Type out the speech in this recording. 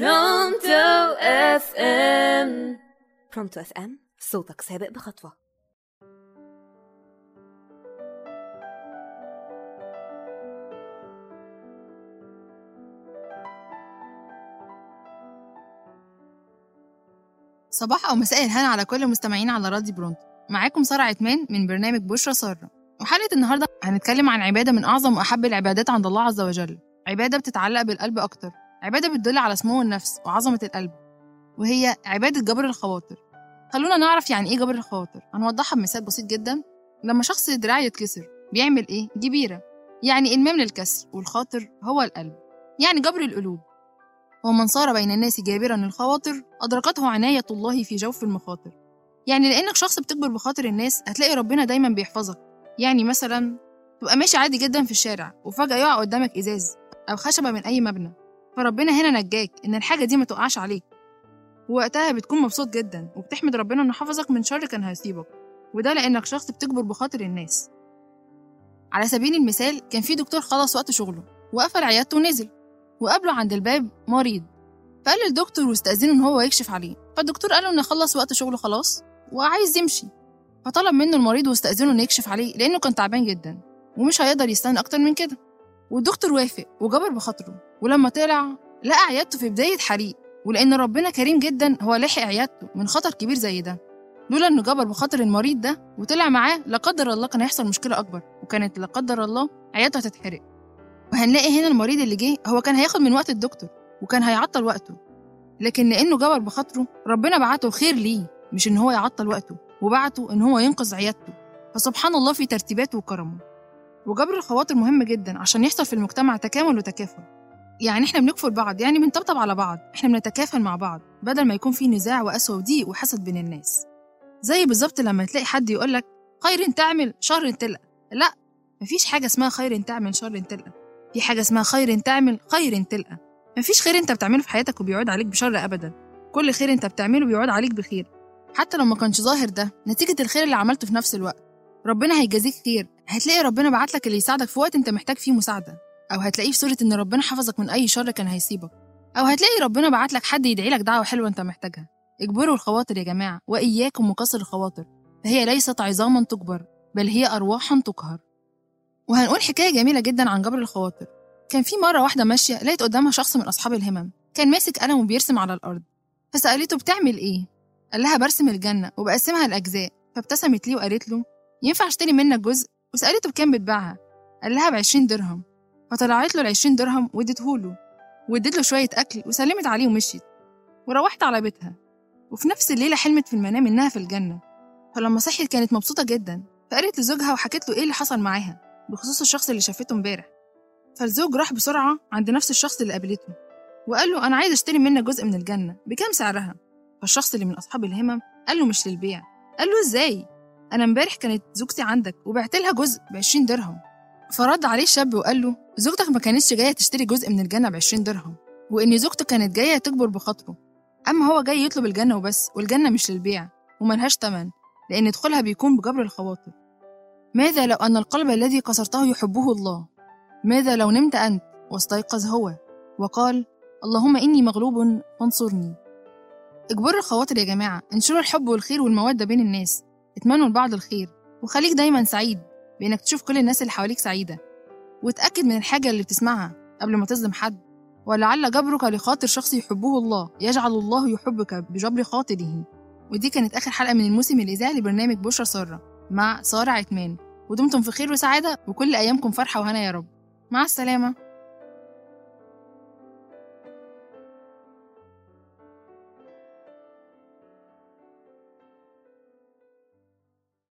برونتو FM. برونتو FM صوتك سابق بخطوة. صباح أو مساء الهنا على كل المستمعين على راديو برونتو. معاكم سارة عثمان من برنامج بشرى سارة. وحلقة النهاردة هنتكلم عن عبادة من أعظم وأحب العبادات عند الله عز وجل. عبادة بتتعلق بالقلب أكتر. عبادة بتدل على سمو النفس وعظمة القلب وهي عبادة جبر الخواطر. خلونا نعرف يعني إيه جبر الخواطر. هنوضحها بمثال بسيط جدا. لما شخص دراعه يتكسر بيعمل إيه؟ جبيرة يعني إلمام للكسر والخاطر هو القلب. يعني جبر القلوب. ومن صار بين الناس جابرا الخواطر أدركته عناية الله في جوف المخاطر. يعني لأنك شخص بتكبر بخاطر الناس هتلاقي ربنا دايما بيحفظك. يعني مثلا تبقى ماشي عادي جدا في الشارع وفجأة يقع قدامك إزاز أو خشبة من أي مبنى. فربنا هنا نجاك إن الحاجة دي ما تقعش عليك. ووقتها بتكون مبسوط جدا وبتحمد ربنا إنه حفظك من شر كان هيصيبك وده لأنك شخص بتكبر بخاطر الناس. على سبيل المثال كان في دكتور خلص وقت شغله وقفل عيادته ونزل وقابله عند الباب مريض. فقال للدكتور واستأذنه إن هو يكشف عليه. فالدكتور قال له إنه خلص وقت شغله خلاص وعايز يمشي. فطلب منه المريض واستأذنه إنه يكشف عليه لأنه كان تعبان جدا ومش هيقدر يستنى أكتر من كده. والدكتور وافق وجبر بخاطره ولما طلع لقى عيادته في بداية حريق ولأن ربنا كريم جدا هو لحق عيادته من خطر كبير زي ده. لولا إنه جبر بخاطر المريض ده وطلع معاه لا قدر الله كان هيحصل مشكلة أكبر وكانت لا قدر الله عيادته هتتحرق. وهنلاقي هنا المريض اللي جه هو كان هياخد من وقت الدكتور وكان هيعطل وقته. لكن لأنه جبر بخاطره ربنا بعته خير ليه مش إن هو يعطل وقته وبعته إن هو ينقذ عيادته. فسبحان الله في ترتيباته وكرمه. وجبر الخواطر مهم جدا عشان يحصل في المجتمع تكامل وتكافل. يعني إحنا بنكفل بعض يعني بنطبطب على بعض. إحنا بنتكافل مع بعض بدل ما يكون في نزاع وقسوة وضيق وحسد بين الناس. زي بالظبط لما تلاقي حد يقولك خير تعمل شر تلقى لا. مفيش حاجة اسمها خير تعمل شر تلقى في حاجة اسمها خير تعمل خير تلقى مفيش خير أنت بتعمله في حياتك وبيعود عليك بشر ابدا. كل خير أنت بتعمله بيعود عليك بخير. حتى لو ما كانش ظاهر ده نتيجة الخير اللي عملته في نفس الوقت. ربنا هيجازيك خير. هتلاقي ربنا بعت لك اللي يساعدك في وقت انت محتاج فيه مساعدة. أو هتلاقيه في صورة إن ربنا حفظك من أي شر كان هيصيبك. أو هتلاقي ربنا بعت لك حد يدعي لك دعوة حلوة أنت محتاجها. اجبروا الخواطر يا جماعة وإياكم وكسر الخواطر. فهي ليست عظاما تكبر بل هي أرواحا تقهر. وهنقول حكاية جميلة جدا عن جبر الخواطر. كان في مرة واحدة ماشية لقيت قدامها شخص من أصحاب الهمم. كان ماسك قلم وبيرسم على الأرض. فسألته بتعمل إيه؟ قال لها برسم الجنة وبقسمها لأجزاء. فابتسمت ليه وقالت له ينفع أشتري منك جزء؟ وسألته بكام بتباعها. قال لها بعشرين درهم. فطلعت له العشرين درهم واديتهوله واديت له شوية أكل وسلمت عليه ومشيت. وروحت على بيتها. وفي نفس الليلة حلمت في المنام إنها في الجنة. فلما صحيت كانت مبسوطة جدا. فقالت لزوجها وحكت له إيه اللي حصل معاها بخصوص الشخص اللي شافته امبارح. فالزوج راح بسرعة عند نفس الشخص اللي قابلته. وقال له أنا عايز أشتري منك جزء من الجنة. بكام سعرها؟ فالشخص اللي من أصحاب الهمم قال له مش للبيع. قال له إزاي؟ أنا امبارح كانت زوجتي عندك وبعت لها جزء بعشرين درهم. فرد عليه الشاب وقال له زوجتك ما كانتش جاية تشتري جزء من الجنة بعشرين درهم وإن زوجته كانت جاية تكبر بخاطره أما هو جاي يطلب الجنة وبس والجنة مش للبيع وملهاش تمن لأن دخولها بيكون بجبر الخواطر. ماذا لو أن القلب الذي كسرته يحبه الله؟ ماذا لو نمت أنت واستيقظ هو؟ وقال اللهم إني مغلوب فانصرني. اجبروا الخواطر يا جماعة انشروا الحب والخير والمودة بين الناس. اتمنوا لبعض الخير وخليك دايما سعيد بإنك تشوف كل الناس اللي حواليك سعيدة. وتأكد من الحاجة اللي بتسمعها قبل ما تظلم حد. ولعل جبرك لخاطر شخص يحبه الله يجعل الله يحبك بجبر خاطره. ودي كانت آخر حلقة من الموسم الإذاعي لبرنامج بشرى سارة مع سارة عثمان. ودمتم في خير وسعادة وكل أيامكم فرحة وهنا يا رب. مع السلامة.